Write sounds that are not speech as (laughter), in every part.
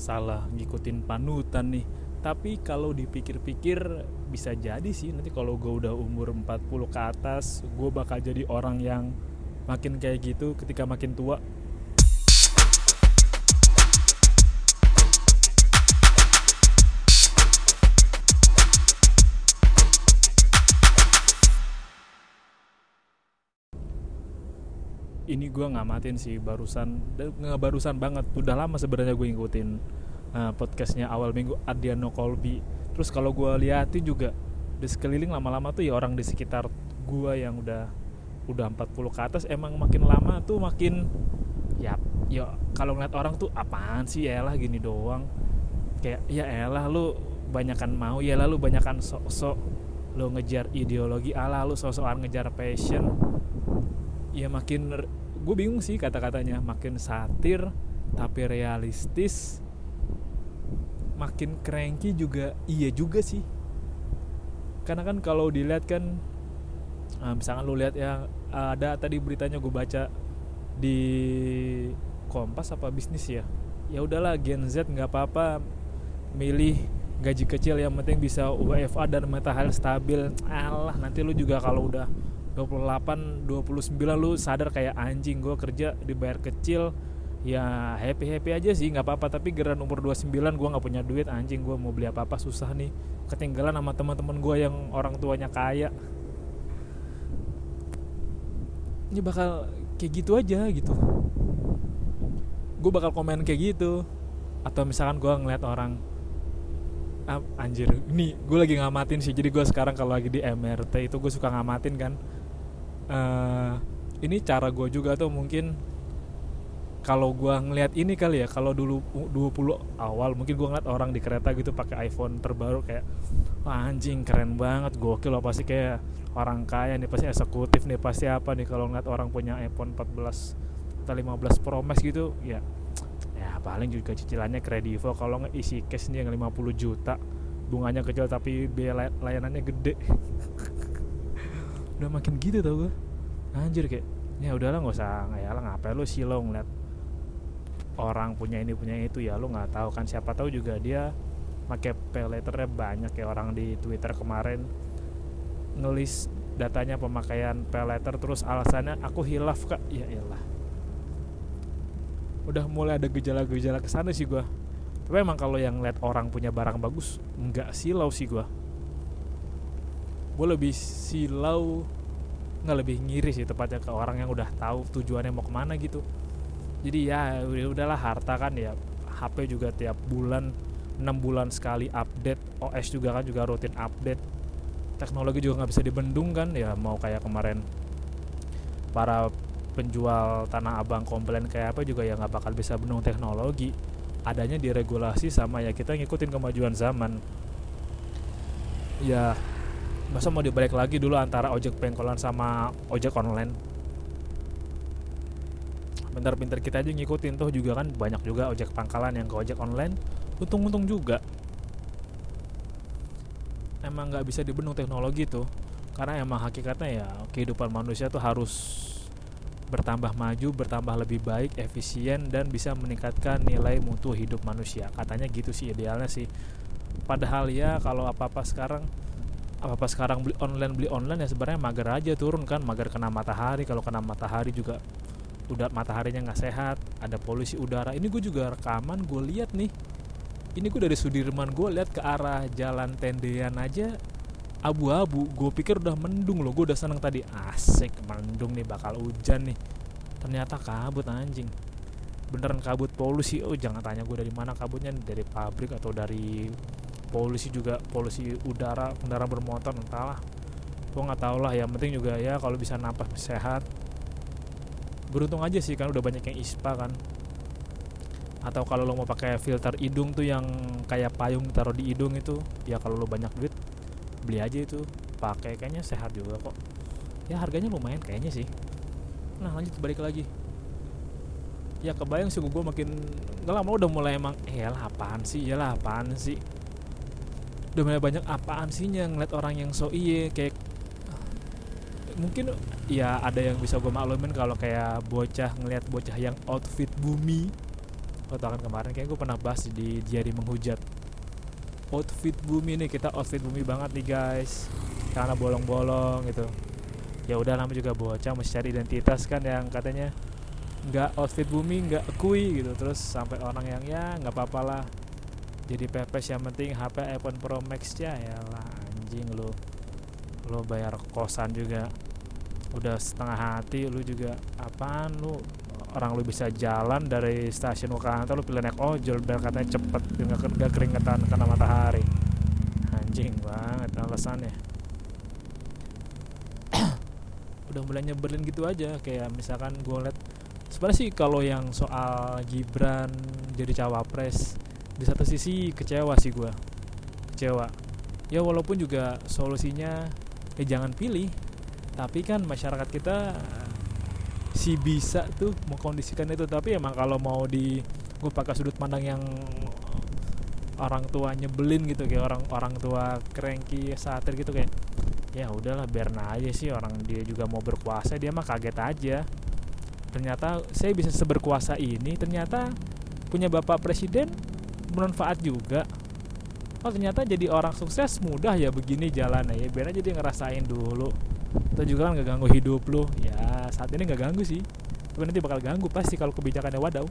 salah ngikutin panutan nih. Tapi kalau dipikir-pikir bisa jadi sih nanti kalau gue udah umur 40 ke atas gue bakal jadi orang yang makin kayak gitu ketika makin tua ini gue ngamatin sih barusan nggak barusan banget. Udah lama sebenarnya gue ngikutin uh, podcastnya awal minggu Adiano Colby. Terus kalau gue liatin juga di sekeliling lama-lama tuh ya orang di sekitar gue yang udah udah 40 ke atas emang makin lama tuh makin ya ya kalau ngeliat orang tuh apaan sih ya lah gini doang. Kayak ya elah lu banyakan mau ya lalu banyakan sok-sok. Lo ngejar ideologi ala lu sok-sokan ngejar passion. Ya makin gue bingung sih kata-katanya. Makin satir tapi realistis makin cranky juga iya juga sih. Karena kan kalau dilihat kan nah, misalkan lu lihat ya ada tadi beritanya gue baca di Kompas apa bisnis ya? Ya udahlah Gen Z nggak apa-apa milih gaji kecil yang penting bisa UFA dan matahari stabil. Alah nanti lu juga kalau udah 28 29 lu sadar kayak anjing gue kerja dibayar kecil. Ya happy happy aja sih nggak apa-apa. Tapi geran umur 29 gue nggak punya duit. Anjing gue mau beli apa apa susah nih. Ketinggalan sama teman-teman gue yang orang tuanya kaya. Ini bakal kayak gitu aja gitu. Gue bakal komen kayak gitu. Atau misalkan gue ngeliat orang ah, anjir ini gue lagi ngamatin sih. Jadi gue sekarang kalau lagi di MRT itu gue suka ngamatin kan uh, ini cara gue juga tuh mungkin kalau gue ngeliat ini kali ya kalau dulu 20 awal mungkin gue ngeliat orang di kereta gitu pakai iPhone terbaru kayak Wah, anjing keren banget gokil loh pasti kayak orang kaya nih pasti eksekutif nih pasti apa nih. Kalau ngeliat orang punya iPhone 14 atau 15 Pro Max gitu ya ya paling juga cicilannya kredivo kalau nggak isi cash nih yang 50 juta bunganya kecil tapi biaya layanannya gede (laughs) udah makin gitu tau gue anjir kayak ya udahlah nggak usah ya lah ngapain lu silau ngeliat orang punya ini punya itu ya lu nggak tahu. Kan siapa tahu juga dia pakai pay letternya banyak kayak orang di Twitter kemarin nulis datanya pemakaian pay letter terus alasannya aku hilaf kak. Ya iyalah. Udah mulai ada gejala-gejala ke sana sih gue tapi emang kalau yang lihat orang punya barang bagus nggak silau sih gue gue lebih silau nggak lebih ngiri sih tepatnya ke orang yang udah tahu tujuannya mau ke mana gitu. Jadi ya udahlah harta kan ya HP juga tiap bulan 6 bulan sekali update OS juga kan juga rutin update. Teknologi juga nggak bisa dibendung kan ya mau kayak kemarin para penjual tanah abang komplain kayak apa juga ya nggak bakal bisa bendung teknologi. Adanya diregulasi sama ya kita ngikutin kemajuan zaman. Ya masa mau dibalik lagi dulu antara ojek pengkolan sama ojek online? Bentar-bentar kita aja ngikutin tuh. Juga kan banyak juga ojek pangkalan yang ke ojek online. Untung-untung juga. Emang nggak bisa dibendung teknologi tuh. Karena emang hakikatnya ya kehidupan manusia tuh harus bertambah maju, bertambah lebih baik, efisien dan bisa meningkatkan nilai mutu hidup manusia. Katanya gitu sih idealnya sih. Padahal ya kalau apa-apa sekarang apa apa sekarang beli online beli online ya sebenarnya mager aja turun kan. Mager kena matahari. Kalau kena matahari juga udah mataharinya nggak sehat ada polusi udara. Ini gue juga rekaman gue lihat nih. Ini gue dari Sudirman gue lihat ke arah jalan tendean aja abu-abu. Gue pikir udah mendung loh. Gue udah seneng tadi. Asik mendung nih bakal hujan nih. Ternyata kabut anjing. Beneran kabut polusi. Oh jangan tanya gue dari mana kabutnya. Dari pabrik atau dari polusi juga polusi udara kendaraan bermotor entahlah. Gue nggak tau lah yang penting juga ya kalau bisa napas sehat. Beruntung aja sih kan udah banyak yang ispa kan. Atau kalau lo mau pakai filter hidung tuh yang kayak payung taruh di hidung itu ya kalau lo banyak duit beli aja itu. Pakai kayaknya sehat juga kok. Ya harganya lumayan kayaknya sih. Nah lanjut balik lagi. Ya kebayang sih gue makin nggak lama udah mulai emang eh lah apaan sih? Ya lah apaan sih udah mulai banyak apaan sih yang ngeliat orang yang so iye kayak mungkin ya ada yang bisa gue maklumin kalau kayak bocah ngeliat bocah yang outfit bumi. Lo tau kan kemarin kayak gue pernah bahas di Diari Menghujat. Outfit bumi nih kita outfit bumi banget nih guys. Karena bolong-bolong gitu. Ya udah lama juga bocah mesti cari identitas kan yang katanya nggak outfit bumi nggak kui gitu. Terus sampai orang yang ya nggak apa-apa lah jadi pepes yang penting HP iPhone Pro Max ya lah anjing lu. Lu bayar kosan juga. Udah setengah hati lu juga apaan lu? Orang lu bisa jalan dari stasiun ke lu pilih naik ojol biar katanya cepet nggak keringetan kena matahari. Anjing banget alasannya. (coughs) Udah mulai nyebelin gitu aja kayak misalkan gue liat sebenarnya sih kalau yang soal Gibran jadi cawapres di satu sisi kecewa sih gue kecewa. Ya walaupun juga solusinya ya jangan pilih tapi kan masyarakat kita si bisa tuh mengkondisikan itu. Tapi emang kalau mau di gue pakai sudut pandang yang orang tua nyebelin gitu kayak orang orang tua cranky satir gitu kayak ya udahlah biar aja sih orang dia juga mau berkuasa dia mah kaget aja. Ternyata saya bisa seberkuasa ini ternyata punya bapak presiden bermanfaat juga. Oh ternyata jadi orang sukses mudah ya begini jalannya ya. Biar aja dia ngerasain dulu. Atau juga kan gak ganggu hidup lo ya saat ini gak ganggu sih. Tapi nanti bakal ganggu pasti kalau kebijakannya wadaw.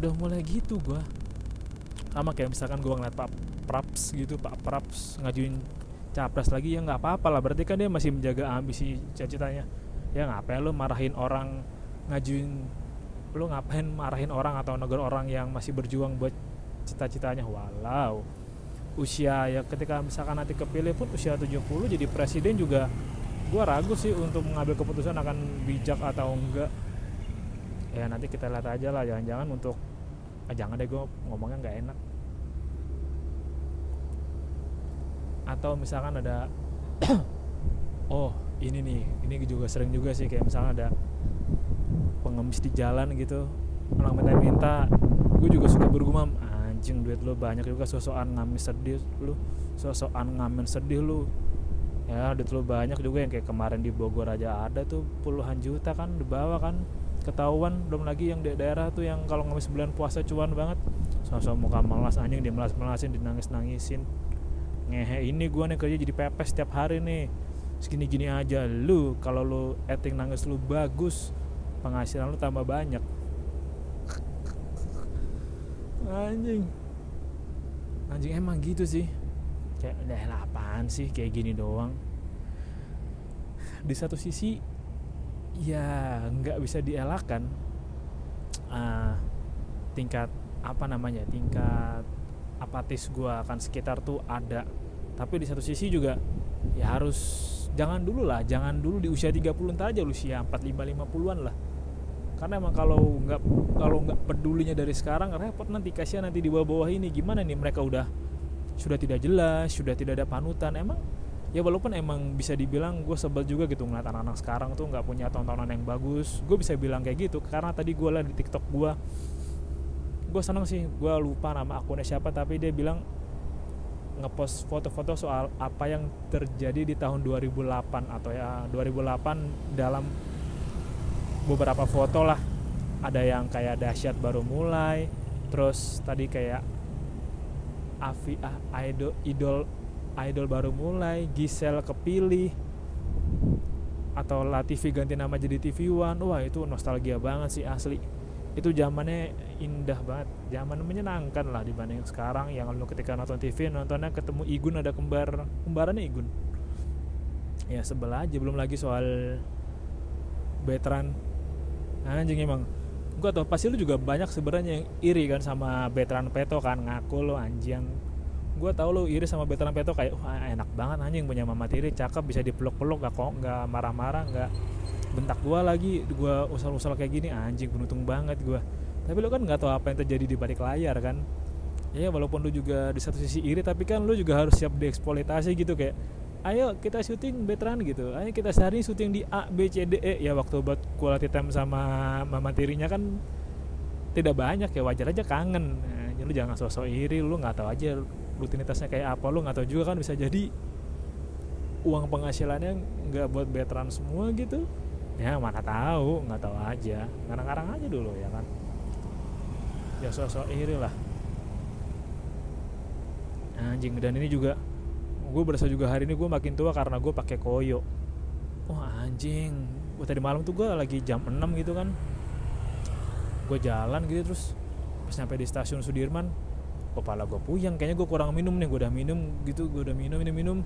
Udah mulai gitu gua. Sama kayak misalkan gua ngeliat Pak Praps gitu Pak Praps ngajuin capres lagi ya nggak apa-apa lah. Berarti kan dia masih menjaga ambisi cita-citanya. Ya ngapain lo marahin orang ngajuin lo ngapain marahin orang atau negara orang yang masih berjuang buat cita-citanya? Walau. Usia ya ketika misalkan nanti kepilih pun usia 70 jadi presiden juga gue ragu sih untuk mengambil keputusan akan bijak atau enggak. Ya nanti kita lihat aja lah jangan-jangan untuk ah, jangan deh gue ngomongnya nggak enak. Atau misalkan ada (coughs) oh ini nih ini juga sering juga sih kayak misalnya ada pengemis di jalan gitu. Orang minta-minta gue juga suka bergumam anjing duit lu banyak juga sosokan ngamen sedih lu sosokan ngamen sedih lu. Ya duit lu banyak juga yang kayak kemarin di Bogor aja ada tuh puluhan juta kan di bawah kan. Ketahuan belum lagi yang di daerah tuh yang kalau ngamen bulan puasa cuan banget. Sosok muka malas anjing dia melas melasin dinangis nangisin ngehe ini gua nih kerja jadi pepes setiap hari nih. Segini gini aja. Lu kalau lu acting nangis lu bagus penghasilan lu tambah banyak. Anjing. Anjing emang gitu sih. Kayak udah apaan sih? Kayak gini doang. Di satu sisi ya nggak bisa dielakkan. Uh, tingkat apa namanya tingkat apatis gue akan sekitar tuh ada. Tapi di satu sisi juga ya harus jangan dulu lah jangan dulu di usia 30 entar aja usia 45 50-an lah karena emang kalau nggak kalau nggak pedulinya dari sekarang repot nanti kasihan nanti di bawah-bawah ini. Gimana nih mereka udah sudah tidak jelas sudah tidak ada panutan. Emang ya walaupun emang bisa dibilang gue sebel juga gitu ngeliat anak-anak sekarang tuh nggak punya tontonan yang bagus. Gue bisa bilang kayak gitu karena tadi gue liat di tiktok gue gue seneng sih gue lupa nama akunnya siapa tapi dia bilang ngepost foto-foto soal apa yang terjadi di tahun 2008 atau ya 2008 dalam beberapa foto lah. Ada yang kayak dahsyat baru mulai terus tadi kayak Avi ah, idol idol idol baru mulai Gisel kepilih atau Latifi ganti nama jadi TV One. Wah itu nostalgia banget sih asli. Itu zamannya indah banget zaman menyenangkan lah dibanding sekarang. Yang lu ketika nonton TV nontonnya ketemu Igun ada kembar kembarannya Igun. Ya sebelah aja belum lagi soal veteran anjing emang. Gue tau pasti lu juga banyak sebenarnya yang iri kan sama veteran Peto kan ngaku lo anjing. Gue tau lu iri sama veteran Peto kayak wah enak banget anjing punya mama tiri cakep bisa dipeluk-peluk gak kok nggak marah-marah nggak bentak gue lagi gue usal-usal kayak gini anjing beruntung banget gue tapi lu kan nggak tahu apa yang terjadi di balik layar kan. Ya walaupun lu juga di satu sisi iri tapi kan lu juga harus siap dieksploitasi gitu kayak ayo kita syuting veteran gitu. Ayo kita sehari syuting di A B C D E. Ya waktu buat quality time sama mama tirinya kan tidak banyak ya wajar aja kangen. Nah, lu jangan sosok iri lu nggak tahu aja rutinitasnya kayak apa. Lu nggak tahu juga kan bisa jadi uang penghasilannya nggak buat veteran semua gitu. Ya mana tahu nggak tahu aja. Ngarang-ngarang aja dulu ya kan? Ya sosok iri lah. Anjing dan ini juga gue berasa juga hari ini gue makin tua karena gue pakai koyo. Wah anjing. Gue tadi malam tuh gue lagi jam 6 gitu kan. Gue jalan gitu terus pas nyampe di stasiun Sudirman kepala gue puyeng. Kayaknya gue kurang minum nih gue udah minum gitu gue udah minum minum minum.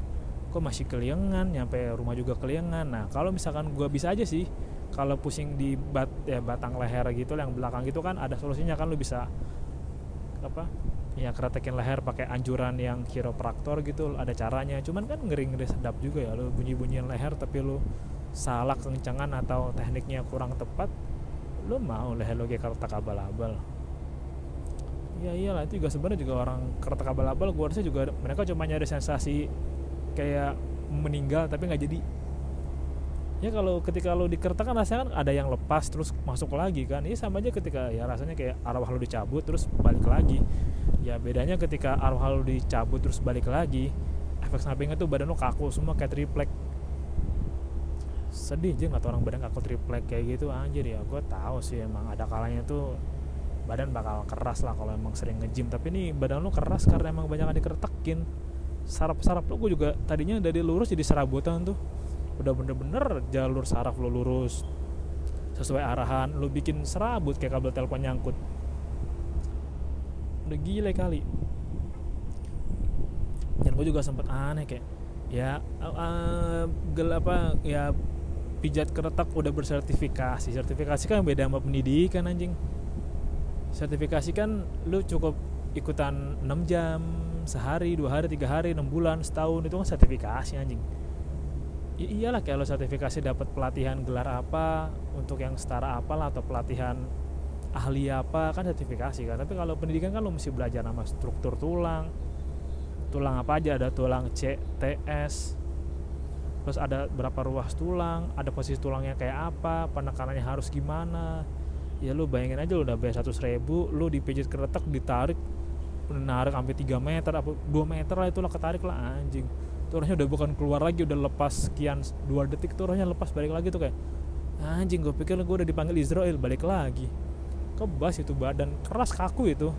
Kok masih keliengan nyampe rumah juga keliengan. Nah kalau misalkan gue bisa aja sih kalau pusing di bat ya batang leher gitu yang belakang gitu kan ada solusinya kan lu bisa apa ya keretekin leher pakai anjuran yang kiropraktor gitu ada caranya. Cuman kan ngeri ngeri sedap juga ya lu bunyi bunyian leher tapi lu salah kencangan atau tekniknya kurang tepat lu mau leher lu kayak kertas abal-abal ya iyalah itu juga sebenarnya juga orang kertas abal-abal gua rasa juga mereka cuma nyari sensasi kayak meninggal tapi nggak jadi ya kalau ketika lo dikerta kan rasanya kan ada yang lepas terus masuk lagi kan. Ini sama aja ketika ya rasanya kayak arwah lo dicabut terus balik lagi. Ya bedanya ketika arwah lo dicabut terus balik lagi efek sampingnya tuh badan lo kaku semua kayak triplek. Sedih aja nggak orang badan kaku triplek kayak gitu anjir. Ya gue tahu sih emang ada kalanya tuh badan bakal keras lah kalau emang sering ngejim tapi ini badan lo keras karena emang banyak dikertekin. Saraf-saraf lo gue juga tadinya dari lurus jadi serabutan tuh udah bener-bener jalur saraf lo lurus sesuai arahan lo bikin serabut kayak kabel telepon nyangkut. Udah gile kali. Dan gue juga sempet aneh kayak ya uh, gel apa ya pijat keretak udah bersertifikasi. Sertifikasi kan beda sama pendidikan anjing. Sertifikasi kan lu cukup ikutan 6 jam sehari dua hari tiga hari enam bulan setahun itu kan sertifikasi anjing ya iyalah kalau sertifikasi dapat pelatihan gelar apa untuk yang setara apa lah atau pelatihan ahli apa kan sertifikasi kan. Tapi kalau pendidikan kan lo mesti belajar nama struktur tulang. Tulang apa aja ada tulang C T S. Terus ada berapa ruas tulang ada posisi tulangnya kayak apa penekanannya harus gimana. Ya lu bayangin aja lu udah bayar satu ribu lu dipijit keretak ditarik menarik sampai 3 meter apa 2 meter lah itulah ketarik lah anjing turunnya udah bukan keluar lagi udah lepas sekian dua detik turunnya lepas balik lagi tuh kayak anjing gue pikir gue udah dipanggil Israel balik lagi. Kebas itu badan keras kaku itu.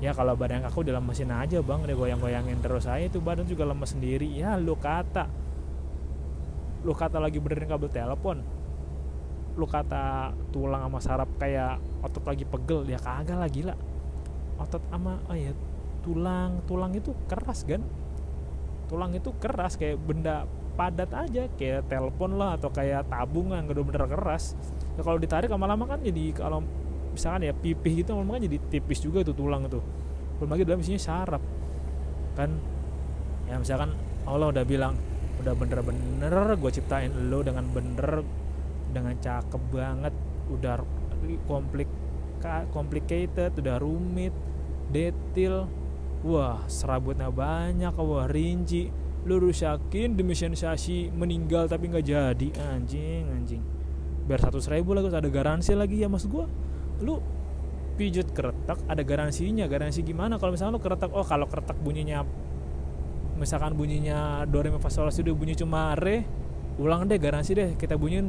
Ya kalau badan kaku dalam mesin aja bang dia goyang-goyangin terus aja itu badan juga lemes sendiri. Ya lu kata. Lu kata lagi benerin kabel telepon. Lu kata tulang sama saraf kayak otot lagi pegel. Ya kagak lagi lah otot sama oh ya tulang tulang itu keras kan tulang itu keras kayak benda padat aja kayak telepon lah atau kayak tabungan gak bener keras. Ya kalau ditarik lama-lama kan jadi kalau misalkan ya pipih gitu lama-lama kan jadi tipis juga tuh tulang itu belum lagi dalam isinya saraf kan ya misalkan Allah udah bilang udah bener-bener gue ciptain lo dengan bener dengan cakep banget udah komplik complicated udah rumit detail Wah serabutnya banyak Wah rinci. Lu rusakin demi sensasi Meninggal tapi nggak jadi. Anjing anjing. Biar satu ribu lagi ada garansi lagi ya mas gua. Lu pijut keretak ada garansinya. Garansi gimana? Kalau misalnya lu keretak Oh kalau keretak bunyinya Misalkan bunyinya Do Re Mi Fa Sol bunyi cuma Re Ulang deh garansi deh. Kita bunyiin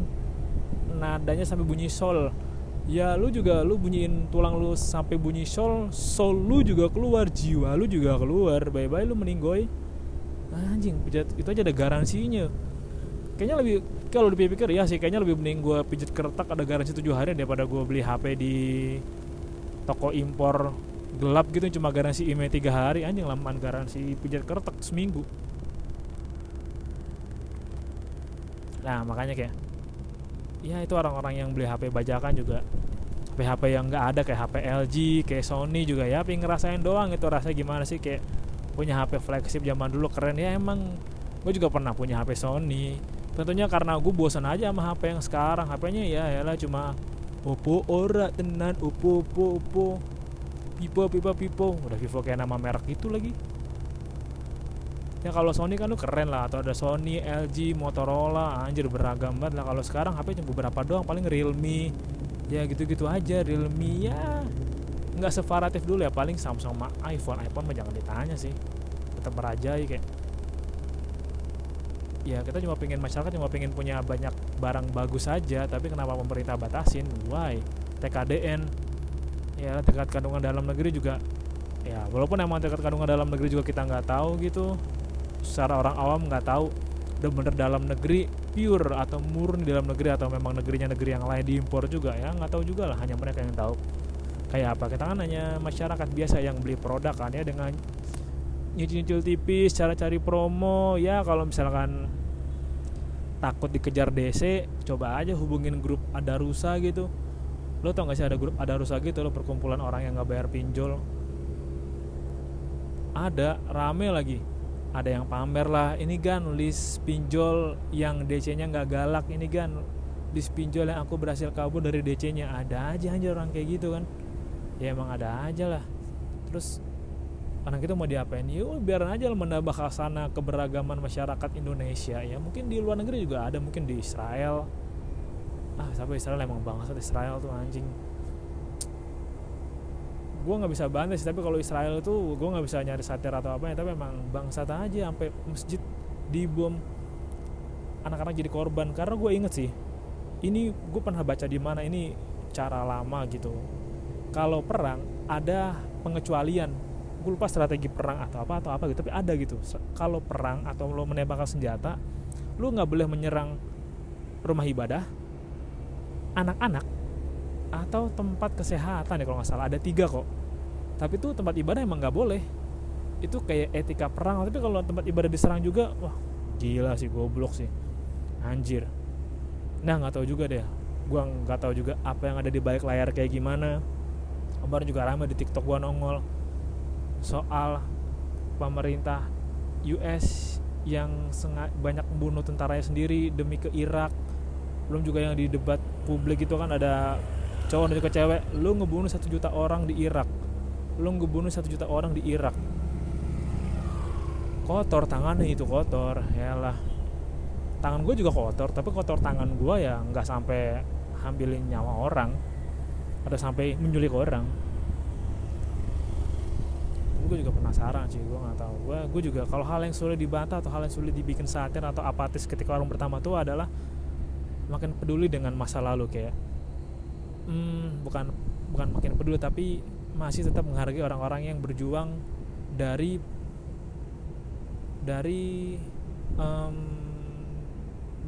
Nadanya sampai bunyi Sol ya lu juga lu bunyiin tulang lu sampai bunyi sol sol lu juga keluar jiwa lu juga keluar. Bye bye lu meninggoy anjing pijat itu aja ada garansinya. Kayaknya lebih kalau dipikir ya sih kayaknya lebih mending gue pijat kertak ada garansi tujuh hari daripada gue beli HP di toko impor gelap gitu cuma garansi email tiga hari. Anjing lamaan garansi pijat kertak seminggu. Nah makanya kayak ya itu orang-orang yang beli HP bajakan juga HP-HP yang nggak ada kayak HP LG kayak Sony juga ya pengen ngerasain doang itu rasanya gimana sih kayak punya HP flagship zaman dulu keren ya emang. Gue juga pernah punya HP Sony. Tentunya karena gue bosan aja sama HP yang sekarang HP-nya ya lah cuma Oppo ora tenan Oppo Oppo Oppo. Pipo Pipo Pipo. Udah Vivo kayak nama merek itu lagi. Ya kalau Sony kan lu keren lah atau ada Sony, LG, Motorola anjir beragam banget lah. Kalau sekarang HP cuma beberapa doang paling Realme ya gitu-gitu aja Realme ya. Nggak sevariatif dulu ya paling Samsung sama iPhone. iPhone mah jangan ditanya sih. Tetap merajai kayak. Ya kita cuma pengen masyarakat cuma pengen punya banyak barang bagus saja tapi kenapa pemerintah batasin? Why? TKDN ya tingkat kandungan dalam negeri juga ya walaupun emang tingkat kandungan dalam negeri juga kita nggak tahu gitu. Secara orang awam nggak tahu. Bener-bener dalam negeri pure atau murni dalam negeri atau memang negerinya negeri yang lain diimpor juga ya nggak tahu juga lah hanya mereka yang tahu. Kayak apa? Kita kan hanya masyarakat biasa yang beli produk kan ya dengan nyicil-nyicil tipis cara cari promo. Ya kalau misalkan takut dikejar DC coba aja hubungin grup ada rusa gitu. Lo tau gak sih ada grup ada rusa gitu lo perkumpulan orang yang nggak bayar pinjol? Ada rame lagi ada yang pamer lah. Ini kan list pinjol yang DC nya nggak galak. Ini kan list pinjol yang aku berhasil kabur dari DC nya ada aja aja orang kayak gitu kan. Ya emang ada aja lah. Terus anak itu mau diapain? Ya biar aja menambah khasana keberagaman masyarakat Indonesia. Ya mungkin di luar negeri juga ada mungkin di Israel. Ah sampai Israel? Emang bangsa Israel tuh anjing gue nggak bisa bantai sih tapi kalau Israel itu gue nggak bisa nyari satir atau apa ya tapi emang bangsa aja sampai masjid dibom anak-anak jadi korban. Karena gue inget sih ini gue pernah baca di mana ini cara lama gitu. Kalau perang ada pengecualian gue lupa strategi perang atau apa atau apa gitu tapi ada gitu. Kalau perang atau lo menembakkan senjata lo nggak boleh menyerang rumah ibadah anak-anak atau tempat kesehatan ya kalau nggak salah. Ada tiga kok tapi itu tempat ibadah emang nggak boleh. Itu kayak etika perang. Tapi kalau tempat ibadah diserang juga wah gila sih goblok sih. Anjir. Nah nggak tahu juga deh. Gua nggak tahu juga apa yang ada di balik layar kayak gimana. Kemarin juga ramai di tiktok gua nongol soal pemerintah US yang banyak membunuh tentaranya sendiri demi ke Irak. Belum juga yang di debat publik itu kan ada cowok dan juga cewek. Lu ngebunuh satu juta orang di Irak lu ngebunuh satu juta orang di Irak. Kotor tangannya itu kotor. Ya lah tangan gue juga kotor tapi kotor tangan gue ya nggak sampai ambilin nyawa orang. Ada sampai menculik orang. Gue juga penasaran sih gue nggak tahu. Gue gue juga kalau hal yang sulit dibantah atau hal yang sulit dibikin satir atau apatis ketika orang pertama tuh adalah makin peduli dengan masa lalu kayak hmm, bukan bukan makin peduli tapi masih tetap menghargai orang-orang yang berjuang dari dari um,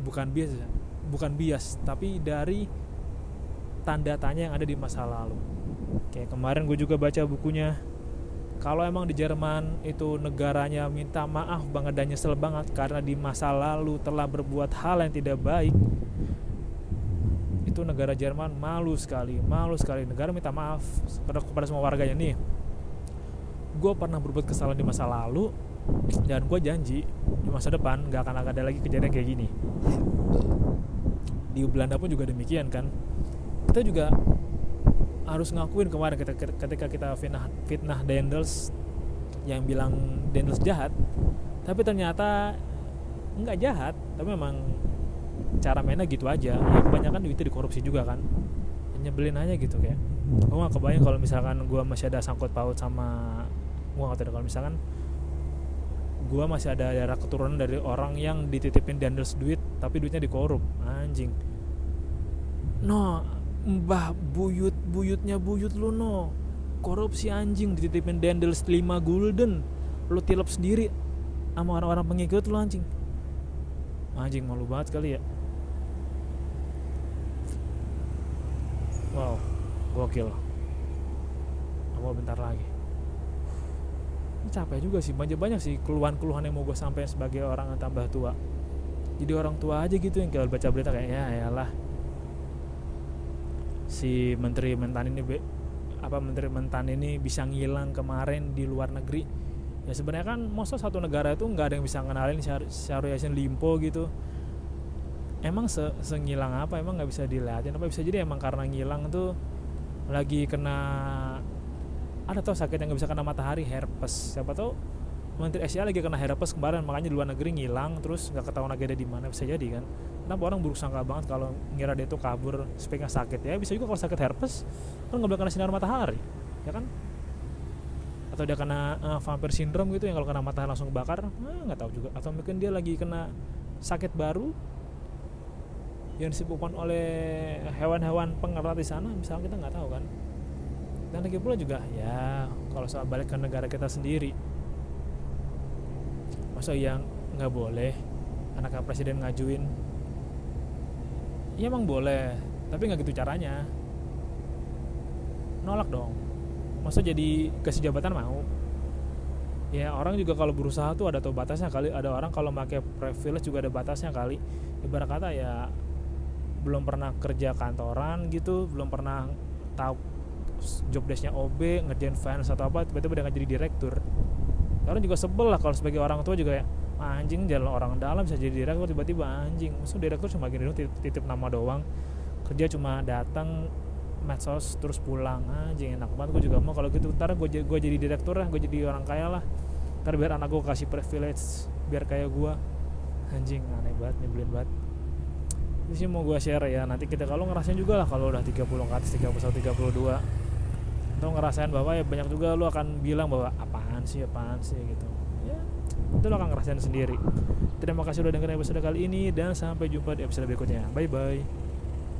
bukan bias bukan bias tapi dari tanda tanya yang ada di masa lalu. Kayak kemarin gue juga baca bukunya kalau emang di Jerman itu negaranya minta maaf banget dan nyesel banget karena di masa lalu telah berbuat hal yang tidak baik itu negara Jerman malu sekali malu sekali. Negara minta maaf kepada semua warganya. Nih gue pernah berbuat kesalahan di masa lalu dan gue janji di masa depan gak akan ada lagi kejadian kayak gini. Di Belanda pun juga demikian kan? Kita juga harus ngakuin kemarin ketika kita fitnah fitnah Dendels yang bilang Dendels jahat tapi ternyata nggak jahat tapi memang cara mainnya gitu aja. Ya kebanyakan duitnya dikorupsi juga kan. Nyebelin aja gitu kayak. Gue gak kebayang kalau misalkan gue masih ada sangkut paut sama gue gak tahu kalau misalkan gue masih ada darah keturunan dari orang yang dititipin Dendels duit tapi duitnya dikorup. Anjing. No mbah buyut buyutnya buyut lu no. Korupsi anjing dititipin dendel 5 gulden. Lu tilep sendiri sama orang-orang pengikut lu anjing. Anjing malu banget kali ya gokil. Mau bentar lagi. Ini capek juga sih. Banyak banyak sih keluhan-keluhan yang mau gue sampai sebagai orang yang tambah tua. Jadi orang tua aja gitu yang kalau baca berita kayak ya lah si menteri mentan ini apa menteri mentan ini bisa ngilang kemarin di luar negeri. Ya sebenarnya kan masa satu negara itu nggak ada yang bisa ngenalin Syahrul Yassin Limpo gitu. Emang se sengilang apa? Emang nggak bisa dilihatin apa? Bisa jadi emang karena ngilang tuh lagi kena ada tau sakit yang nggak bisa kena matahari? Herpes. Siapa tau Menteri Asia lagi kena herpes kemarin makanya di luar negeri ngilang terus nggak ketahuan lagi ada di mana. Bisa jadi kan? Kenapa orang buruk sangka banget kalau ngira dia tuh kabur supaya sakit? Ya bisa juga kalau sakit herpes kan nggak boleh kena sinar matahari ya kan? Atau dia kena uh, vampir syndrome gitu yang kalau kena matahari langsung bakar nggak nah, tahu juga. Atau mungkin dia lagi kena sakit baru yang disebabkan oleh hewan-hewan pengerat di sana misalnya kita nggak tahu kan? Dan lagi pula juga ya kalau soal balik ke negara kita sendiri. Masa yang nggak boleh anak presiden ngajuin. Ya emang boleh tapi nggak gitu caranya. Nolak dong. Masa jadi kasih jabatan mau. Ya orang juga kalau berusaha tuh ada tuh batasnya kali. Ada orang kalau pakai privilege juga ada batasnya kali. Ibarat kata ya belum pernah kerja kantoran gitu belum pernah tahu job desknya OB ngerjain fans atau apa tiba-tiba udah jadi direktur. Orang juga sebel lah kalau sebagai orang tua juga ya anjing jalan orang dalam bisa jadi direktur. Tiba-tiba anjing maksud direktur cuma gini doang titip, titip nama doang. Kerja cuma datang medsos terus pulang. Anjing enak banget. Gue juga mau kalau gitu ntar gue gue jadi direktur lah gue jadi orang kaya lah. Ntar biar anak gue kasih privilege biar kayak gue anjing aneh banget nyebelin banget ini sih mau gue share ya. Nanti kita kalau ngerasain juga lah kalau udah 30 ke atas 31 32 atau ngerasain bahwa ya banyak juga lo akan bilang bahwa apaan sih apaan sih? gitu. Ya itu lo akan ngerasain sendiri. Terima kasih udah dengerin episode kali ini dan sampai jumpa di episode berikutnya. Bye bye